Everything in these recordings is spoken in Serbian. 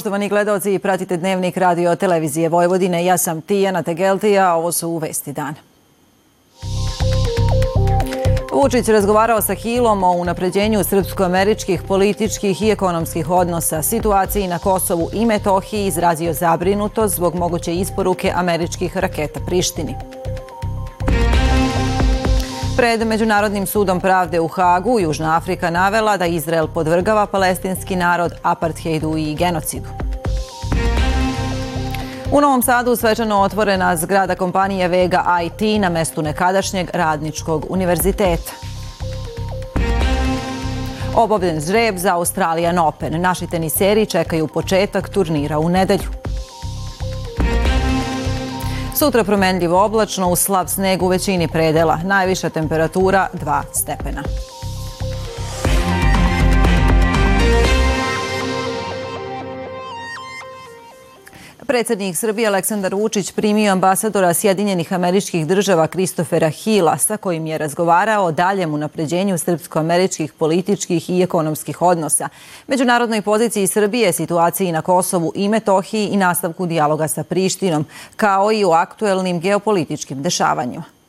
Poštovani gledalci, pratite dnevnik radio televizije Vojvodine. Ja sam Tijana Tegeltija, a ovo su Vesti dana. Vučić razgovarao sa Hilom o unapređenju srpsko-američkih političkih i ekonomskih odnosa, situaciji na Kosovu i Metohiji izrazio zabrinutost zbog moguće isporuke američkih raketa Prištini. Pred Međunarodnim sudom pravde u Hagu Južna Afrika navela da Izrael podvrgava palestinski narod apartheidu i genocidu. U Novom Sadu svečano otvorena zgrada kompanije Vega IT na mestu nekadašnjeg radničkog univerziteta. Obavljen žreb za Australijan Open. Naši teniseri čekaju početak turnira u nedelju. Sutra promenljivo oblačno u slab sneg u većini predela. Najviša temperatura 2 stepena. Predsednik Srbije Aleksandar Vučić primio ambasadora Sjedinjenih američkih država Kristofera Hila sa kojim je razgovarao o daljem unapređenju srpsko-američkih političkih i ekonomskih odnosa, međunarodnoj poziciji Srbije, situaciji na Kosovu i Metohiji i nastavku dijaloga sa Prištinom, kao i o aktuelnim geopolitičkim dešavanjima.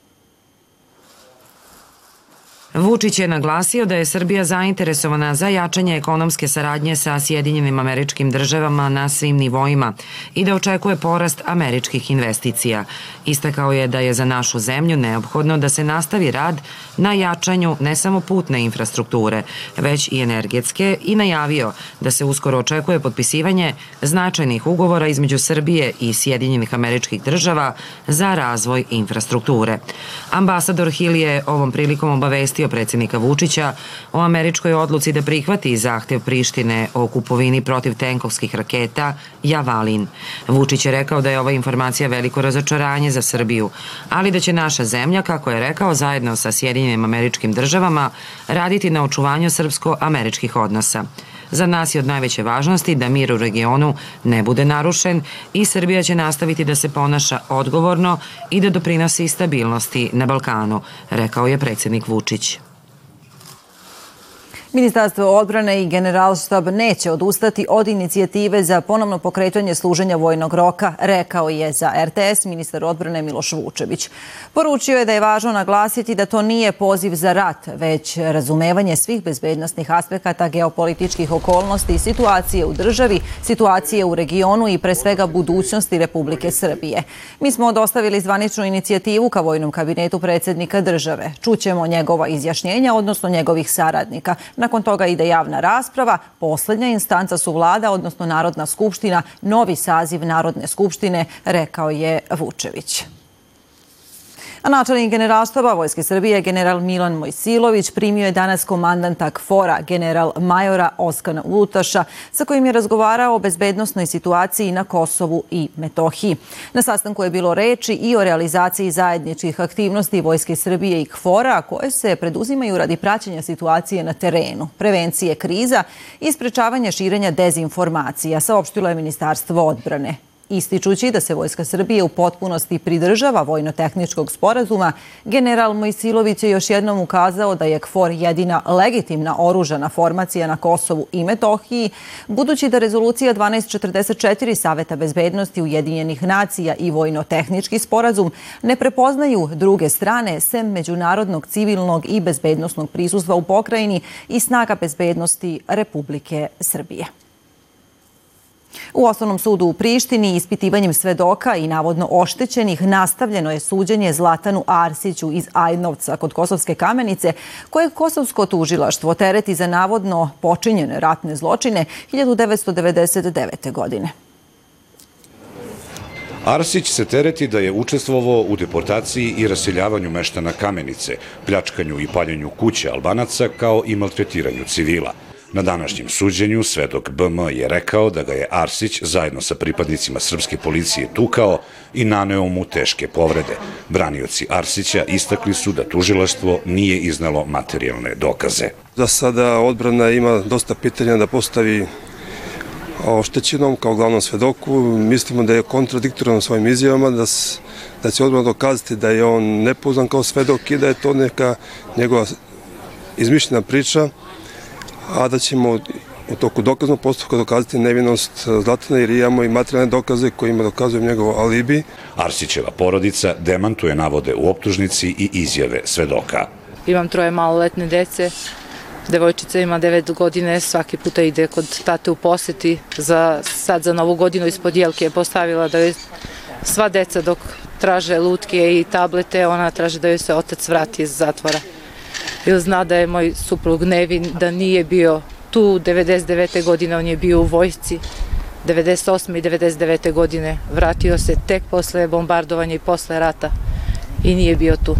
Vučić je naglasio da je Srbija zainteresovana za jačanje ekonomske saradnje sa Sjedinjenim američkim državama na svim nivoima i da očekuje porast američkih investicija. Istakao je da je za našu zemlju neophodno da se nastavi rad na jačanju ne samo putne infrastrukture, već i energetske i najavio da se uskoro očekuje potpisivanje značajnih ugovora između Srbije i Sjedinjenih američkih država za razvoj infrastrukture. Ambasador Hill je ovom prilikom obavestio obavestio predsednika Vučića o američkoj odluci da prihvati zahtev Prištine o kupovini protiv tenkovskih raketa Javalin. Vučić je rekao da je ova informacija veliko razočaranje za Srbiju, ali da će naša zemlja, kako je rekao, zajedno sa Sjedinjenim američkim državama raditi na očuvanju srpsko-američkih odnosa. Za nas je od najveće važnosti da mir u regionu ne bude narušen i Srbija će nastaviti da se ponaša odgovorno i da doprinosi stabilnosti na Balkanu, rekao je predsednik Vučić. Ministarstvo odbrane i generalštab neće odustati od inicijative za ponovno pokretanje služenja vojnog roka, rekao je za RTS ministar odbrane Miloš Vučević. Poručio je da je važno naglasiti da to nije poziv za rat, već razumevanje svih bezbednostnih aspekata geopolitičkih okolnosti i situacije u državi, situacije u regionu i pre svega budućnosti Republike Srbije. Mi smo dostavili zvaničnu inicijativu ka vojnom kabinetu predsednika države. Čućemo njegova izjašnjenja, odnosno njegovih saradnika. Nakon toga ide javna rasprava. Poslednja instanca su vlada, odnosno Narodna skupština, novi saziv Narodne skupštine, rekao je Vučević. Načelnik generalštaba Vojske Srbije, general Milan Mojsilović, primio je danas komandanta KFOR-a, general majora Oskana Ulutaša, sa kojim je razgovarao o bezbednostnoj situaciji na Kosovu i Metohiji. Na sastanku je bilo reči i o realizaciji zajedničkih aktivnosti Vojske Srbije i KFOR-a, koje se preduzimaju radi praćenja situacije na terenu, prevencije kriza i sprečavanja širenja dezinformacija, saopštilo je Ministarstvo odbrane ističući da se Vojska Srbije u potpunosti pridržava vojno-tehničkog sporazuma, general Mojsilović je još jednom ukazao da je KFOR jedina legitimna oružana formacija na Kosovu i Metohiji, budući da rezolucija 1244 Saveta bezbednosti Ujedinjenih nacija i vojno-tehnički sporazum ne prepoznaju druge strane sem međunarodnog civilnog i bezbednostnog prisustva u pokrajini i snaga bezbednosti Republike Srbije. U Osnovnom sudu u Prištini ispitivanjem svedoka i navodno oštećenih nastavljeno je suđenje Zlatanu Arsiću iz Ajnovca kod Kosovske kamenice, koje Kosovsko tužilaštvo tereti za navodno počinjene ratne zločine 1999. godine. Arsić se tereti da je učestvovao u deportaciji i raseljavanju meštana kamenice, pljačkanju i paljenju kuće Albanaca kao i maltretiranju civila – Na današnjem suđenju svedok BM je rekao da ga je Arsić zajedno sa pripadnicima srpske policije tukao i naneo mu teške povrede. Branioci Arsića istakli su da tužilaštvo nije iznalo materijalne dokaze. Za sada odbrana ima dosta pitanja da postavi oštećenom kao glavnom svedoku. Mislimo da je kontradiktoran svojim izjavama, da, da će odbrana dokazati da je on nepoznan kao svedok i da je to neka njegova izmišljena priča a da ćemo u toku dokaznog postupka dokazati nevinost Zlatana jer imamo i materijalne dokaze kojima dokazujem njegov alibi. Arsićeva porodica demantuje navode u optužnici i izjave svedoka. Imam troje maloletne dece, devojčica ima 9 godine, svaki puta ide kod tate u poseti, za, sad za novu godinu ispod jelke je postavila da je sva deca dok traže lutke i tablete, ona traže da joj se otac vrati iz zatvora. Ili zna da je moj suprug nevin, da nije bio tu 99. godine, on je bio u vojsci, 98. i 99. godine vratio se tek posle bombardovanja i posle rata i nije bio tu.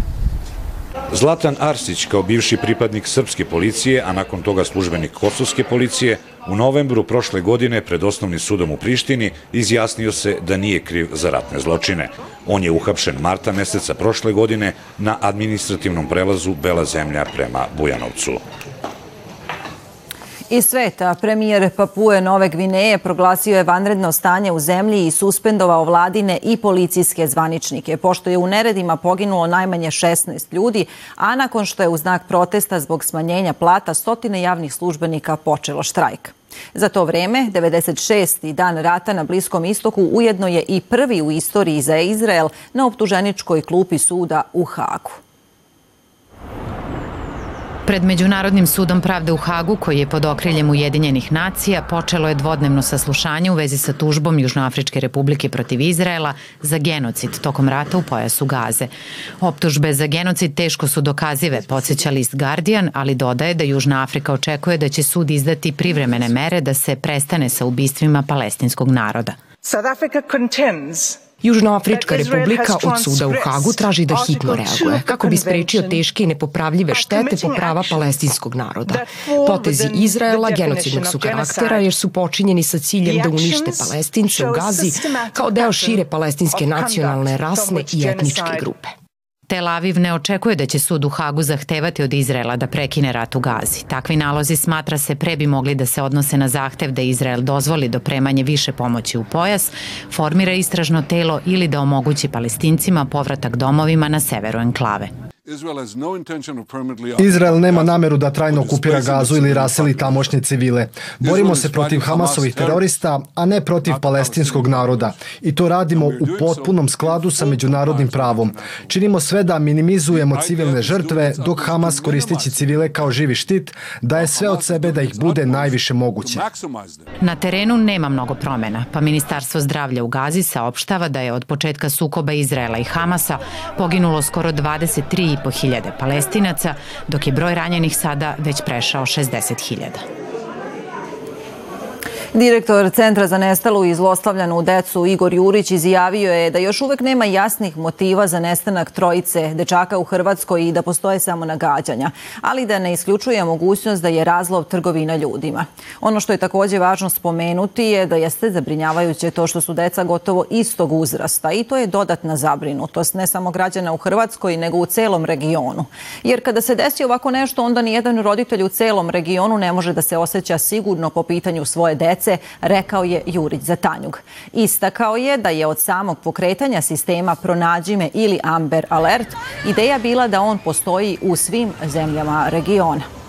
Zlatan Arsić, kao bivši pripadnik srpske policije, a nakon toga službenik kosovske policije, u novembru prošle godine pred osnovnim sudom u Prištini izjasnio se da nije kriv za ratne zločine. On je uhapšen marta meseca prošle godine na administrativnom prelazu Bela zemlja prema Bujanovcu. Iz sveta, premijer Papue Nove Gvineje proglasio je vanredno stanje u zemlji i suspendovao vladine i policijske zvaničnike, pošto je u neredima poginulo najmanje 16 ljudi, a nakon što je u znak protesta zbog smanjenja plata stotine javnih službenika počelo štrajk. Za to vreme, 96. dan rata na Bliskom istoku ujedno je i prvi u istoriji za Izrael na optuženičkoj klupi suda u Hagu. Pred Međunarodnim sudom pravde u Hagu, koji je pod okriljem Ujedinjenih nacija, počelo je dvodnevno saslušanje u vezi sa tužbom Južnoafričke republike protiv Izraela za genocid tokom rata u pojasu Gaze. Optužbe za genocid teško su dokazive, podsjeća list Guardian, ali dodaje da Južna Afrika očekuje da će sud izdati privremene mere da se prestane sa ubistvima palestinskog naroda. South Africa contends Južnoafrička republika od suda u Hagu traži da hitno reaguje kako bi sprečio teške i nepopravljive štete po prava palestinskog naroda. Potezi Izraela genocidnog su karaktera jer su počinjeni sa ciljem da unište palestince u Gazi kao deo šire palestinske nacionalne, rasne i etničke grupe. Tel Aviv ne očekuje da će sud u Hagu zahtevati od Izraela da prekine rat u Gazi. Takvi nalozi smatra se pre bi mogli da se odnose na zahtev da Izrael dozvoli dopremanje više pomoći u pojas, formira istražno telo ili da omogući palestincima povratak domovima na severu enklave. Izrael nema nameru da trajno okupira Gazu ili raseli tamošnje civile. Borimo se protiv Hamasovih terorista, a ne protiv palestinskog naroda. I to radimo u potpunom skladu sa međunarodnim pravom. Činimo sve da minimizujemo civilne žrtve, dok Hamas koristići civile kao živi štit, daje sve od sebe da ih bude najviše moguće. Na terenu nema mnogo promena, pa Ministarstvo zdravlja u Gazi saopštava da je od početka sukoba Izraela i Hamasa poginulo skoro 23 hiljade palestinaca, dok je broj ranjenih sada već prešao 60.000. Direktor Centra za nestalu i zlostavljanu decu Igor Jurić izjavio je da još uvek nema jasnih motiva za nestanak trojice dečaka u Hrvatskoj i da postoje samo nagađanja, ali da ne isključuje mogućnost da je razlov trgovina ljudima. Ono što je takođe važno spomenuti je da jeste zabrinjavajuće to što su deca gotovo istog uzrasta i to je dodatna zabrinutost ne samo građana u Hrvatskoj nego u celom regionu. Jer kada se desi ovako nešto onda nijedan roditelj u celom regionu ne može da se osjeća sigurno po pitanju svoje dece dece, rekao je Jurić za Tanjug. Istakao je da je od samog pokretanja sistema Pronađime ili Amber Alert ideja bila da on postoji u svim zemljama regiona.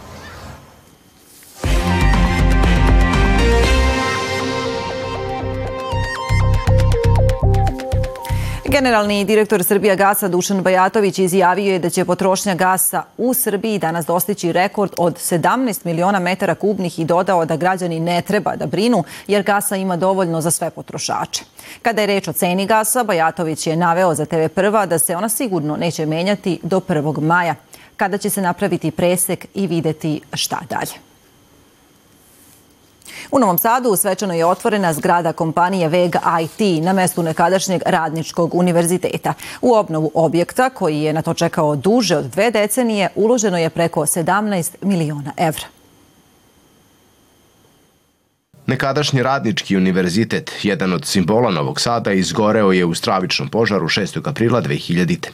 Generalni direktor Srbija gasa Dušan Bajatović izjavio je da će potrošnja gasa u Srbiji danas dostići rekord od 17 miliona metara kubnih i dodao da građani ne treba da brinu jer gasa ima dovoljno za sve potrošače. Kada je reč o ceni gasa, Bajatović je naveo za TV Prva da se ona sigurno neće menjati do 1. maja, kada će se napraviti presek i videti šta dalje. U Novom Sadu svečano je otvorena zgrada kompanije Vega IT na mestu nekadašnjeg radničkog univerziteta. U obnovu objekta, koji je na to čekao duže od dve decenije, uloženo je preko 17 miliona evra. Nekadašnji radnički univerzitet, jedan od simbola Novog Sada, izgoreo je u stravičnom požaru 6. aprila 2000.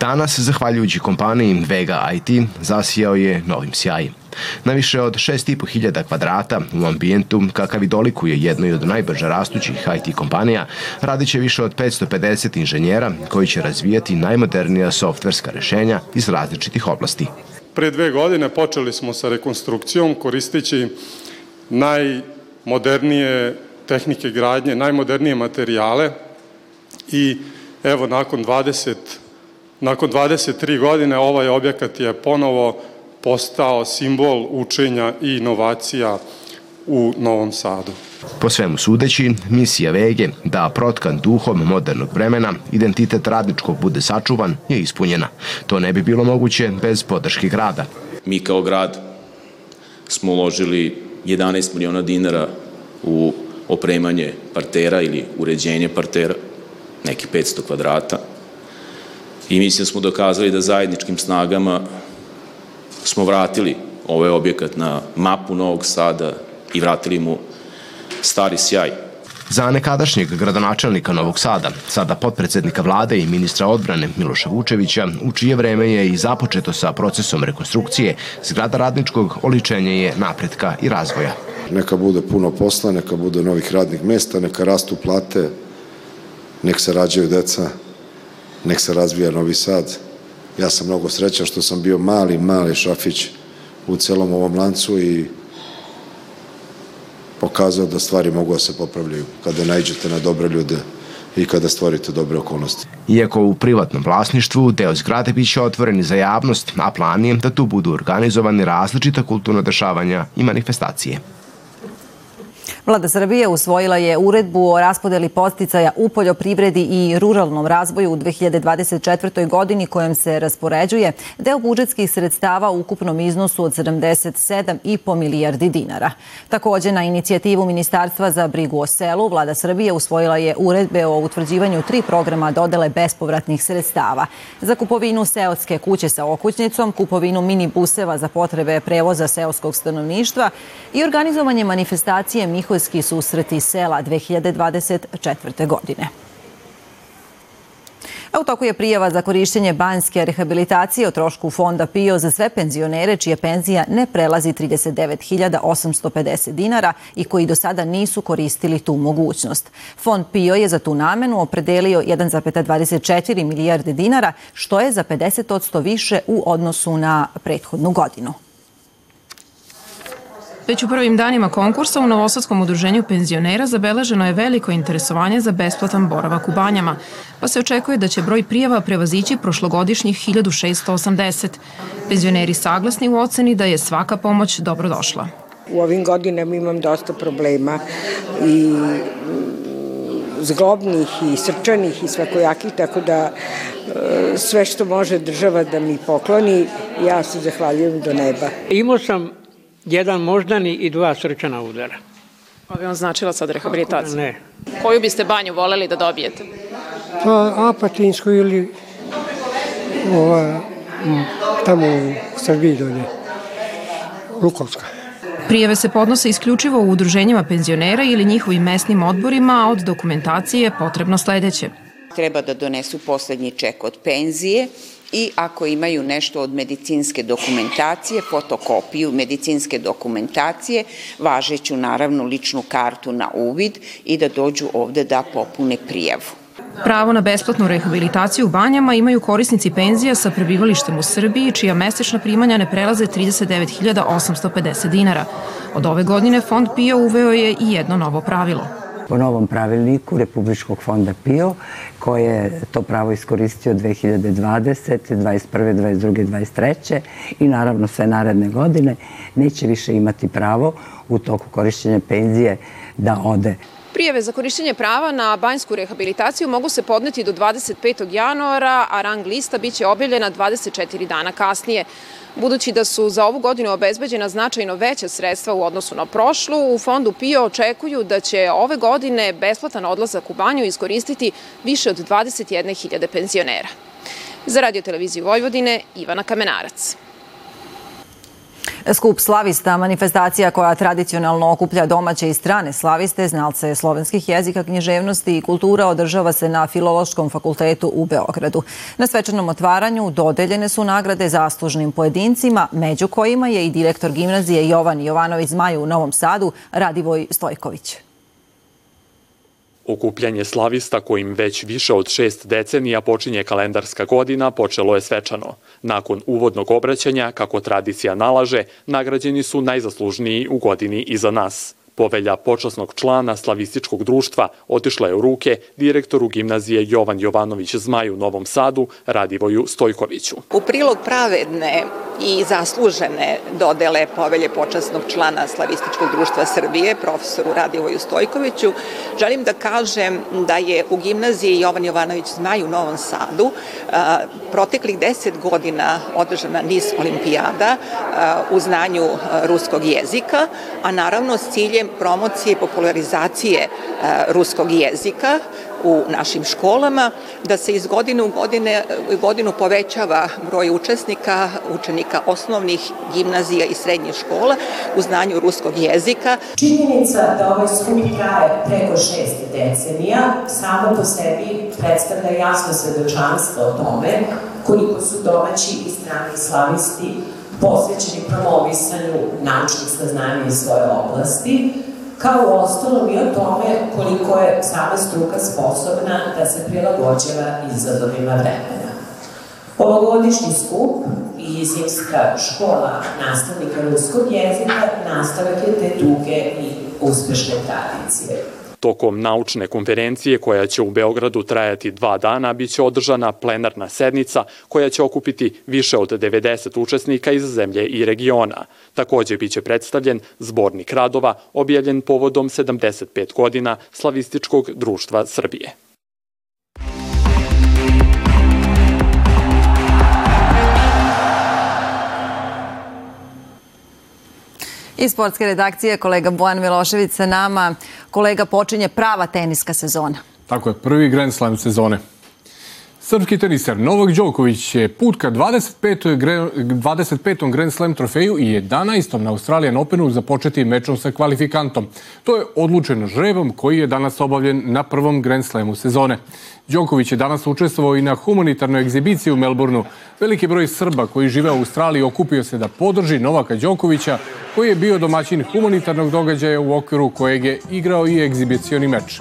Danas, zahvaljujući kompaniji Vega IT, zasijao je novim sjajem. Na više od 6.500 kvadrata u ambijentu, kakav i dolikuje jednoj od najbrže rastućih IT kompanija, radit će više od 550 inženjera koji će razvijati najmodernija softverska rešenja iz različitih oblasti. Pre dve godine počeli smo sa rekonstrukcijom koristeći najmodernije tehnike gradnje, najmodernije materijale i evo nakon 20 nakon 23 godine ovaj objekat je ponovo postao simbol učenja i inovacija u Novom Sadu. Po svemu sudeći, misija Vege da protkan duhom modernog vremena identitet radničkog bude sačuvan je ispunjena. To ne bi bilo moguće bez podrške grada. Mi kao grad smo uložili 11 miliona dinara u opremanje partera ili uređenje partera, neki 500 kvadrata. I mislim da smo dokazali da zajedničkim snagama smo vratili ovaj objekat na mapu Novog Sada i vratili mu stari sjaj. Za nekadašnjeg gradonačelnika Novog Sada, sada potpredsednika vlade i ministra odbrane Miloša Vučevića, u čije vreme je i započeto sa procesom rekonstrukcije, zgrada radničkog oličenje je napretka i razvoja. Neka bude puno posla, neka bude novih radnih mesta, neka rastu plate, nek se rađaju deca, nek se razvija Novi Sad. Ja sam mnogo srećan što sam bio mali, mali šafić u celom ovom lancu i pokazao da stvari mogu da se popravljaju kada najđete na dobre ljude i kada stvorite dobre okolnosti. Iako u privatnom vlasništvu, deo zgrade biće otvoreni za javnost, a plan je da tu budu organizovani različita kulturna dešavanja i manifestacije. Vlada Srbije usvojila je uredbu o raspodeli posticaja u poljoprivredi i ruralnom razvoju u 2024. godini kojom se raspoređuje deo budžetskih sredstava u ukupnom iznosu od 77,5 milijardi dinara. Takođe, na inicijativu Ministarstva za brigu o selu, Vlada Srbije usvojila je uredbe o utvrđivanju tri programa dodele bespovratnih sredstava za kupovinu seotske kuće sa okućnicom, kupovinu mini buseva za potrebe prevoza seoskog stanovništva i organizovanje manifestacije Miho Miholjski susreti sela 2024. godine. A u toku je prijava za korišćenje banjske rehabilitacije o trošku fonda PIO za sve penzionere čija penzija ne prelazi 39.850 dinara i koji do sada nisu koristili tu mogućnost. Fond PIO je za tu namenu opredelio 1,24 milijarde dinara, što je za 50% više u odnosu na prethodnu godinu. Već u prvim danima konkursa u Novosadskom udruženju penzionera zabeleženo je veliko interesovanje za besplatan boravak u banjama, pa se očekuje da će broj prijava prevazići prošlogodišnjih 1680. Penzioneri saglasni u oceni da je svaka pomoć dobrodošla. U ovim godinama imam dosta problema i mm, zglobnih i srčanih i svakojakih, tako da e, sve što može država da mi pokloni, ja se zahvaljujem do neba. Imao sam jedan moždani i dva srčana udara. Pa bi vam značila sad rehabilitacija? Ne. Koju biste banju voleli da dobijete? Pa apatinsku ili ova, tamo u Srbiji dolje, Lukovska. Prijeve se podnose isključivo u udruženjima penzionera ili njihovim mesnim odborima, a od dokumentacije je potrebno sledeće. Treba da donesu poslednji ček od penzije, i ako imaju nešto od medicinske dokumentacije, fotokopiju medicinske dokumentacije, važeću naravno ličnu kartu na uvid i da dođu ovde da popune prijavu. Pravo na besplatnu rehabilitaciju u banjama imaju korisnici penzija sa prebivalištem u Srbiji, čija mesečna primanja ne prelaze 39.850 dinara. Od ove godine Fond PIO uveo je i jedno novo pravilo – po novom pravilniku Republičkog fonda PIO, koje je to pravo iskoristio 2020, 21. 22. 23. i naravno sve naredne godine, neće više imati pravo u toku korišćenja penzije da ode Prijeve za korišćenje prava na banjsku rehabilitaciju mogu se podneti do 25. januara, a rang lista biće objavljena 24 dana kasnije. Budući da su za ovu godinu obezbeđena značajno veća sredstva u odnosu na prošlu, u fondu PIO očekuju da će ove godine besplatan odlazak u banju iskoristiti više od 21.000 penzionera. Za radio televiziju Vojvodine, Ivana Kamenarac. Skup slavista, manifestacija koja tradicionalno okuplja domaće i strane slaviste, znalce slovenskih jezika, književnosti i kultura održava se na Filološkom fakultetu u Beogradu. Na svečanom otvaranju dodeljene su nagrade zaslužnim pojedincima, među kojima je i direktor gimnazije Jovan Jovanović Zmaju u Novom Sadu, Radivoj Stojković. Okupljanje slavista kojim već više od šest decenija počinje kalendarska godina počelo je svečano. Nakon uvodnog obraćanja, kako tradicija nalaže, nagrađeni su najzaslužniji u godini iza nas – Povelja počasnog člana slavističkog društva otišla je u ruke direktoru gimnazije Jovan Jovanović Zmaj u Novom Sadu, Radivoju Stojkoviću. U prilog pravedne i zaslužene dodele povelje počasnog člana Slavističkog društva Srbije, profesoru Radivoju Stojkoviću, želim da kažem da je u gimnaziji Jovan Jovanović Zmaj u Novom Sadu proteklih deset godina održana niz olimpijada u znanju ruskog jezika, a naravno s ciljem promocije i popularizacije e, ruskog jezika u našim školama, da se iz godine u godine, godinu povećava broj učesnika, učenika osnovnih gimnazija i srednjih škola u znanju ruskog jezika. Činjenica da ovaj skup traje preko šest decenija samo po sebi predstavlja jasno svedočanstvo o tome koliko su domaći i strani slavisti posvećeni promovisanju naučnih saznanja iz svoje oblasti, kao u ostalom i o tome koliko je sama struka sposobna da se prilagođava izazovima vremena. Ovogodišnji skup i zimska škola nastavnika ruskog jezika nastavak je te duge i uspešne tradicije. Tokom naučne konferencije koja će u Beogradu trajati dva dana biće održana plenarna sednica koja će okupiti više od 90 učesnika iz zemlje i regiona. Takođe biće predstavljen zbornik radova objavljen povodom 75 godina Slavističkog društva Srbije. Iz sportske redakcije kolega Bojan Milošević sa nama. Kolega počinje prava teniska sezona. Tako je, prvi Grand Slam sezone. Srpski teniser Novak Đoković je put ka 25. 25. Grand Slam trofeju i 11. na Australijan Openu započeti mečom sa kvalifikantom. To je odlučeno žrebom koji je danas obavljen na prvom Grand Slamu sezone. Đoković je danas učestvovao i na humanitarnoj egzibiciji u Melbourneu. Veliki broj Srba koji žive u Australiji okupio se da podrži Novaka Đokovića koji je bio domaćin humanitarnog događaja u okviru kojeg je igrao i egzibicioni meč.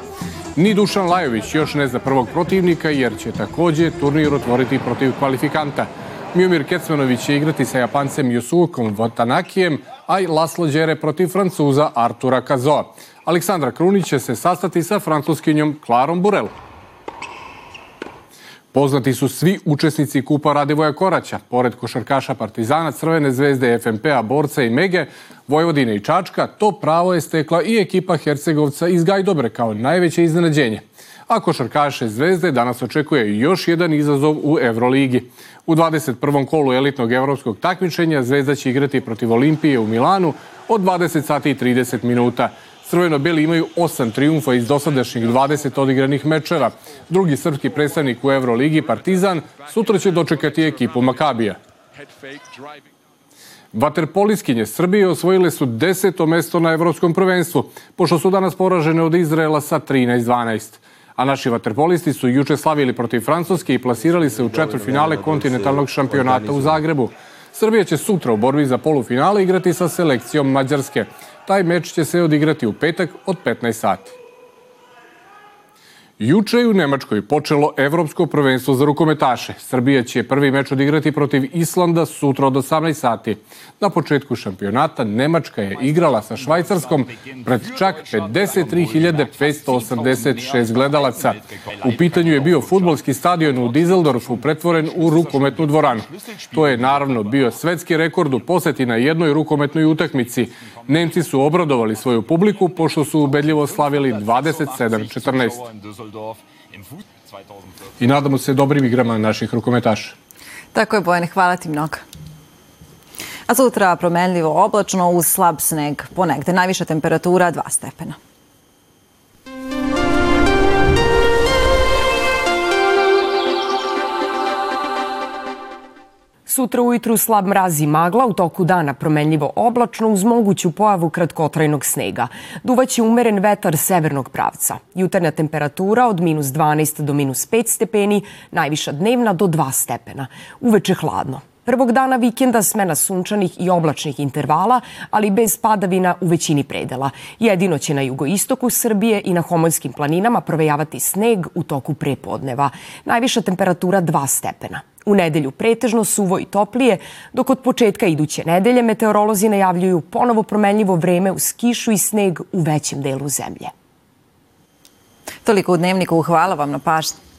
Ni Dušan Lajović još ne zna prvog protivnika jer će takođe turnir otvoriti protiv kvalifikanta. Miomir Kecmanović će igrati sa Japancem Yusukom Vatanakijem, a i Laslo Đere protiv Francuza Artura Kazoa. Aleksandra Krunić će se sastati sa francuskinjom Klarom Burel. Poznati su svi učesnici Kupa Radivoja Koraća, pored košarkaša Partizana, Crvene zvezde, FNP-a, Borca i Mege, Vojvodine i Čačka, to pravo je stekla i ekipa Hercegovca iz Gajdobre kao najveće iznenađenje. A košarkaše Zvezde danas očekuje još jedan izazov u Euroligi. U 21. kolu elitnog evropskog takmičenja Zvezda će igrati protiv Olimpije u Milanu od 20 sati i 30 minuta. Crveno-beli imaju osam triumfa iz dosadašnjih 20 odigranih mečeva. Drugi srpski predstavnik u Euroligi, Partizan, sutra će dočekati ekipu Makabija. Vaterpoliskinje Srbije osvojile su deseto mesto na evropskom prvenstvu, pošto su danas poražene od Izraela sa 13-12. A naši vaterpolisti su juče slavili protiv Francuske i plasirali se u četvrfinale kontinentalnog šampionata u Zagrebu. Srbija će sutra u borbi za polufinale igrati sa selekcijom Mađarske. Taj meč će se odigrati u petak od 15 sati. Juče je u Nemačkoj počelo evropsko prvenstvo za rukometaše. Srbija će prvi meč odigrati protiv Islanda sutra od 18 sati. Na početku šampionata Nemačka je igrala sa Švajcarskom pred čak 53.586 gledalaca. U pitanju je bio futbolski stadion u Dizeldorfu pretvoren u rukometnu dvoranu. To je naravno bio svetski rekord u poseti na jednoj rukometnoj utakmici. Nemci su obradovali svoju publiku pošto su ubedljivo slavili 27-14. I nadamo se dobrim igrama naših rukometaša. Tako je, Bojane, hvala ti mnogo. A sutra promenljivo oblačno uz slab sneg. Ponegde najviša temperatura 2 stepena. Sutra ujutru slab mraz i magla, u toku dana promenljivo oblačno uz moguću pojavu kratkotrajnog snega. Duvaće umeren vetar severnog pravca. Jutarnja temperatura od minus 12 do minus 5 stepeni, najviša dnevna do 2 stepena. Uveče hladno. Prvog dana vikenda smena sunčanih i oblačnih intervala, ali bez padavina u većini predela. Jedino će na jugoistoku Srbije i na Homoljskim planinama provejavati sneg u toku prepodneva. Najviša temperatura 2 stepena. U nedelju pretežno suvo i toplije, dok od početka iduće nedelje meteorolozi najavljuju ponovo promenljivo vreme uz kišu i sneg u većem delu zemlje. Toliko u dnevniku. Hvala vam na pažnju.